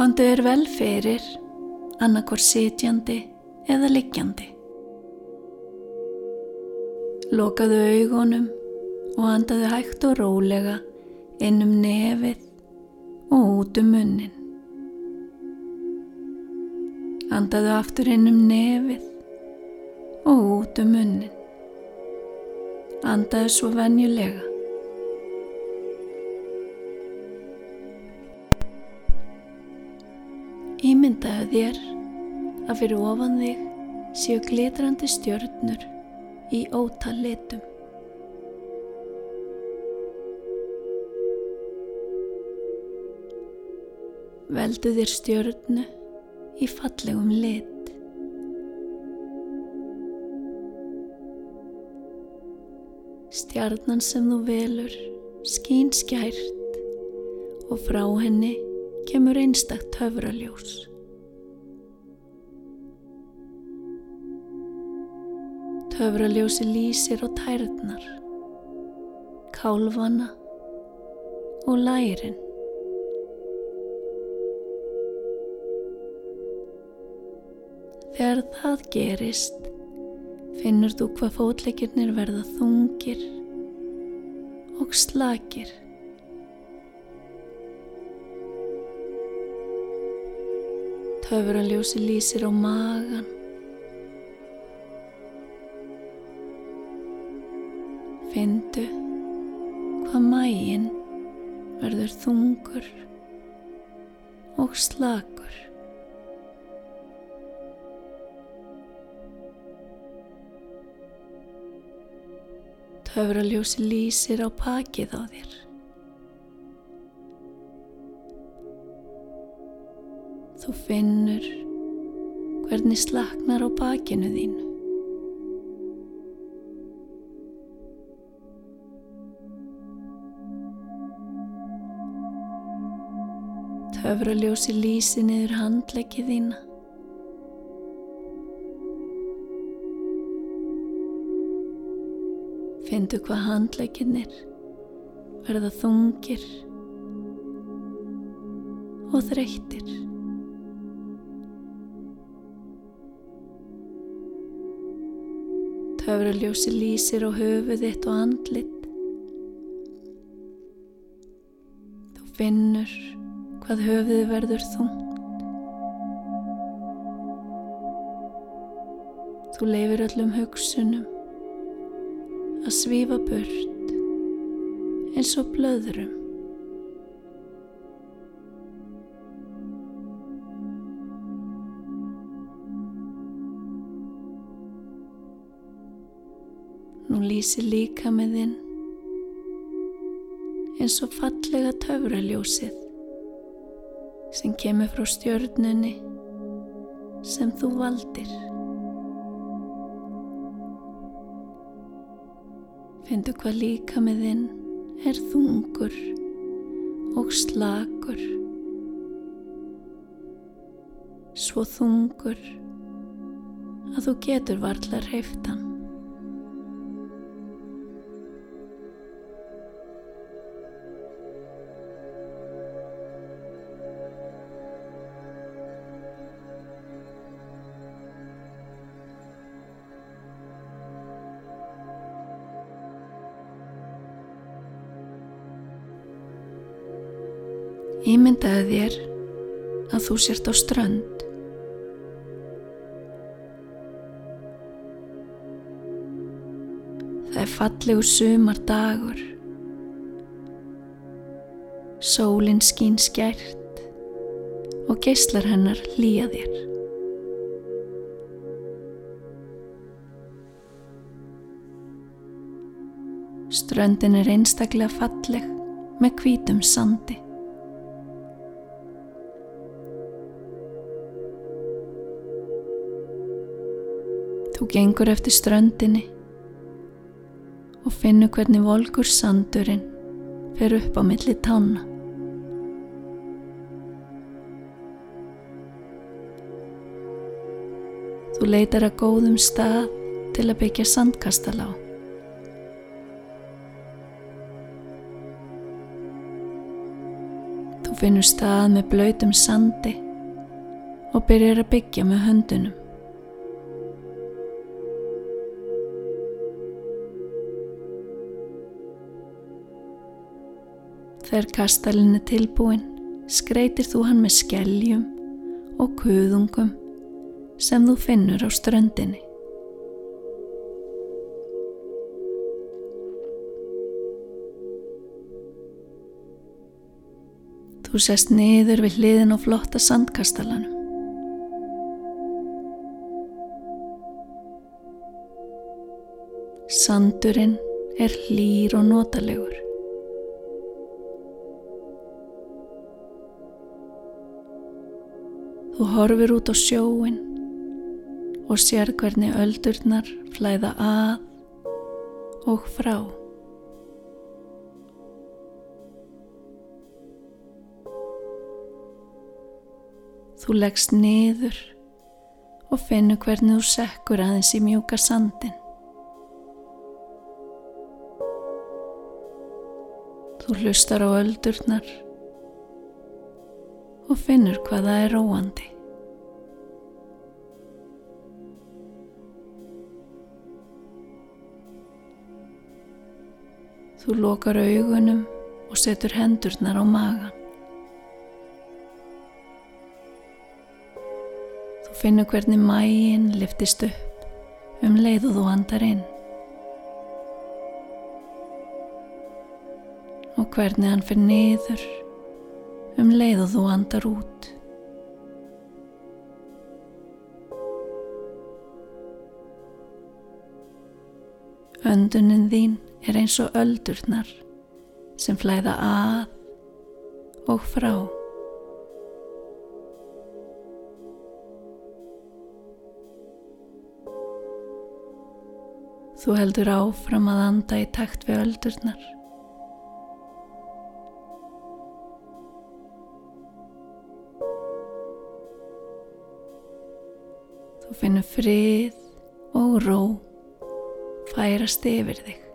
Kondu er vel fyrir, annarkor sitjandi eða liggjandi. Lokaðu augunum og andaðu hægt og rólega inn um nefið og út um munnin. Andaðu aftur inn um nefið og út um munnin. Andaðu svo venjulega. Ímyndaðu þér að fyrir ofan þig séu glitrandi stjörnur í ótal litum. Veldu þér stjörnu í fallegum lit. Stjarnan sem þú velur skín skært og frá henni kemur einstakt höfraljós. Höfraljósi lýsir á tærnar, kálvana og lærin. Þegar það gerist, finnur þú hvað fótleikirnir verða þungir og slakir. Töfraljósi lýsir á magan. Findu hvað mægin verður þungur og slakur. Töfraljósi lýsir á pakið á þér. Finnur hvernig slaknar á bakinu þínu. Töfraljósi lýsi niður handleggi þína. Findu hvað handlegginir verða þungir og þreyttir. Töfraljósi lýsir á höfuð þitt og andlit. Þú finnur hvað höfuð verður þungt. Þú leifir öllum hugsunum að svífa burt eins og blöðrum. Nú lýsi líka með þinn eins og fallega töfraljósið sem kemur frá stjörnunni sem þú valdir. Findu hvað líka með þinn er þungur og slakur. Svo þungur að þú getur varla hreiftan. Ímyndaði þér að þú sért á strönd. Það er fallegu sumar dagur. Sólinn skín skært og geyslar hennar hlýja þér. Ströndin er einstaklega falleg með hvítum sandi. Þú gengur eftir ströndinni og finnur hvernig volkur sandurinn fer upp á milli tána. Þú leitar að góðum stað til að byggja sandkastal á. Þú finnur stað með blöytum sandi og byrjar að byggja með höndunum. Þegar kastalinn er tilbúin, skreitir þú hann með skelljum og kuðungum sem þú finnur á ströndinni. Þú sest niður við hliðin og flotta sandkastalanum. Sandurinn er hlýr og notalegur. Þú horfir út á sjóin og sér hvernig öldurnar flæða að og frá. Þú leggst niður og finnur hvernig þú sekkur aðeins í mjúka sandin. Þú hlustar á öldurnar og finnur hvað það er róandi. Þú lokar augunum og setur hendurnar á magan. Finnu hvernig mægin liftist upp um leið og þú andar inn. Og hvernig hann fyrir niður um leið og þú andar út. Öndunin þín er eins og öldurnar sem flæða að og frá. Þú heldur áfram að anda í takt við öldurnar. Þú finnur frið og ró færast yfir þig.